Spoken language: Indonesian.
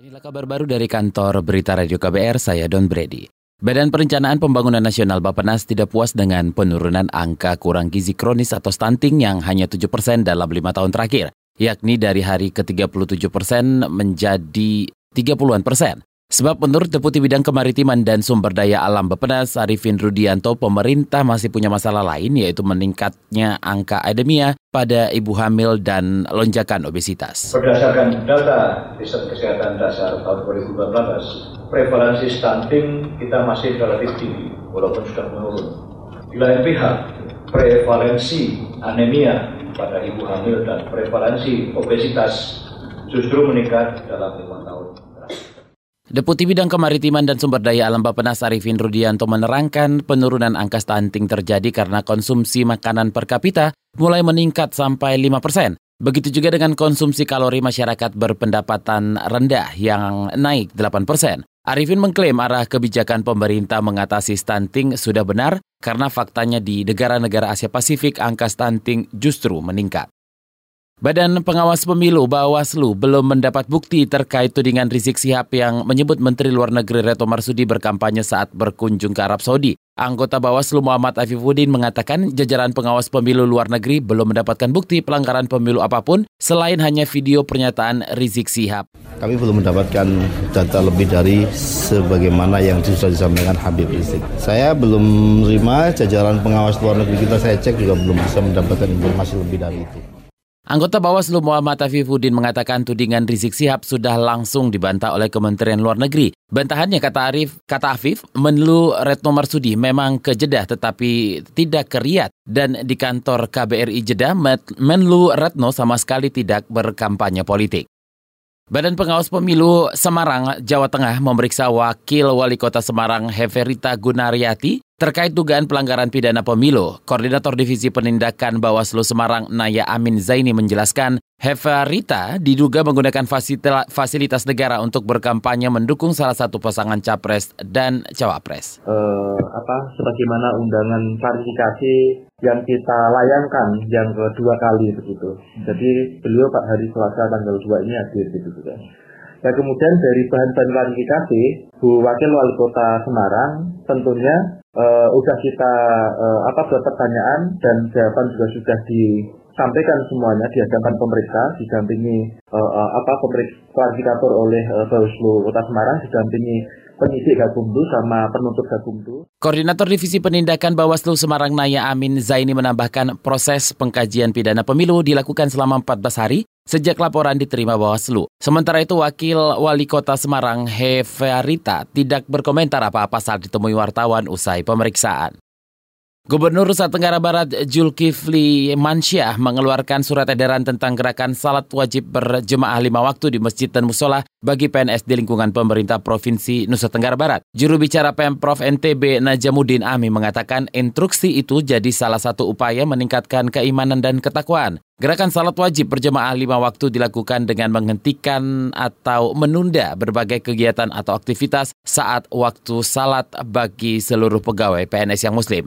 Inilah kabar baru dari kantor Berita Radio KBR, saya Don Brady. Badan Perencanaan Pembangunan Nasional Bapenas tidak puas dengan penurunan angka kurang gizi kronis atau stunting yang hanya 7 persen dalam lima tahun terakhir, yakni dari hari ke-37 persen menjadi 30-an persen. Sebab menurut Deputi Bidang Kemaritiman dan Sumber Daya Alam Bapenas, Arifin Rudianto, pemerintah masih punya masalah lain yaitu meningkatnya angka anemia pada ibu hamil dan lonjakan obesitas. Berdasarkan data Riset Kesehatan Dasar tahun 2018, prevalensi stunting kita masih relatif tinggi, walaupun sudah menurun. Di lain pihak, prevalensi anemia pada ibu hamil dan prevalensi obesitas justru meningkat dalam lima tahun. Deputi Bidang Kemaritiman dan Sumber Daya Alam Bapenas Arifin Rudianto menerangkan penurunan angka stunting terjadi karena konsumsi makanan per kapita mulai meningkat sampai 5 persen. Begitu juga dengan konsumsi kalori masyarakat berpendapatan rendah yang naik 8 persen. Arifin mengklaim arah kebijakan pemerintah mengatasi stunting sudah benar karena faktanya di negara-negara Asia Pasifik angka stunting justru meningkat. Badan Pengawas Pemilu Bawaslu belum mendapat bukti terkait tudingan Rizik Sihab yang menyebut Menteri Luar Negeri Reto Marsudi berkampanye saat berkunjung ke Arab Saudi. Anggota Bawaslu Muhammad Afifuddin mengatakan jajaran pengawas pemilu luar negeri belum mendapatkan bukti pelanggaran pemilu apa pun selain hanya video pernyataan Rizik Sihab. Kami belum mendapatkan data lebih dari sebagaimana yang sudah disampaikan Habib Rizik. Saya belum menerima jajaran pengawas luar negeri kita saya cek juga belum bisa mendapatkan informasi lebih dari itu. Anggota Bawaslu Muhammad Afifuddin mengatakan tudingan Rizik Sihab sudah langsung dibantah oleh Kementerian Luar Negeri. Bantahannya kata Arif, kata Afif, Menlu Retno Marsudi memang ke Jeddah tetapi tidak ke Riyadh dan di kantor KBRI Jeddah Menlu Retno sama sekali tidak berkampanye politik. Badan Pengawas Pemilu Semarang, Jawa Tengah memeriksa Wakil Wali Kota Semarang Heverita Gunariati terkait dugaan pelanggaran pidana pemilu. Koordinator Divisi Penindakan Bawaslu Semarang Naya Amin Zaini menjelaskan Heverita diduga menggunakan fasilitas negara untuk berkampanye mendukung salah satu pasangan capres dan cawapres. Uh, apa sebagaimana undangan klarifikasi yang kita layangkan yang kedua kali begitu. Jadi beliau Pak hari Selasa tanggal 2 ini hadir gitu juga. Dan kemudian dari bahan-bahan klarifikasi, Bu Wakil Wali Kota Semarang tentunya uh, udah kita uh, apa buat pertanyaan dan jawaban juga sudah disampaikan semuanya di hadapan pemeriksa didampingi uh, uh, apa pemeriksa kualifikator oleh uh, Bawaslu Kota Semarang didampingi penyidik Gakumdu sama penuntut Gakumdu. Koordinator Divisi Penindakan Bawaslu Semarang Naya Amin Zaini menambahkan proses pengkajian pidana pemilu dilakukan selama 14 hari sejak laporan diterima Bawaslu. Sementara itu Wakil Wali Kota Semarang Heferita tidak berkomentar apa-apa saat ditemui wartawan usai pemeriksaan. Gubernur Nusa Tenggara Barat Julkifli Mansyah mengeluarkan surat edaran tentang gerakan salat wajib berjemaah lima waktu di masjid dan musola bagi PNS di lingkungan pemerintah Provinsi Nusa Tenggara Barat. Juru bicara Pemprov NTB Najamuddin Ami mengatakan instruksi itu jadi salah satu upaya meningkatkan keimanan dan ketakwaan. Gerakan salat wajib berjemaah lima waktu dilakukan dengan menghentikan atau menunda berbagai kegiatan atau aktivitas saat waktu salat bagi seluruh pegawai PNS yang muslim.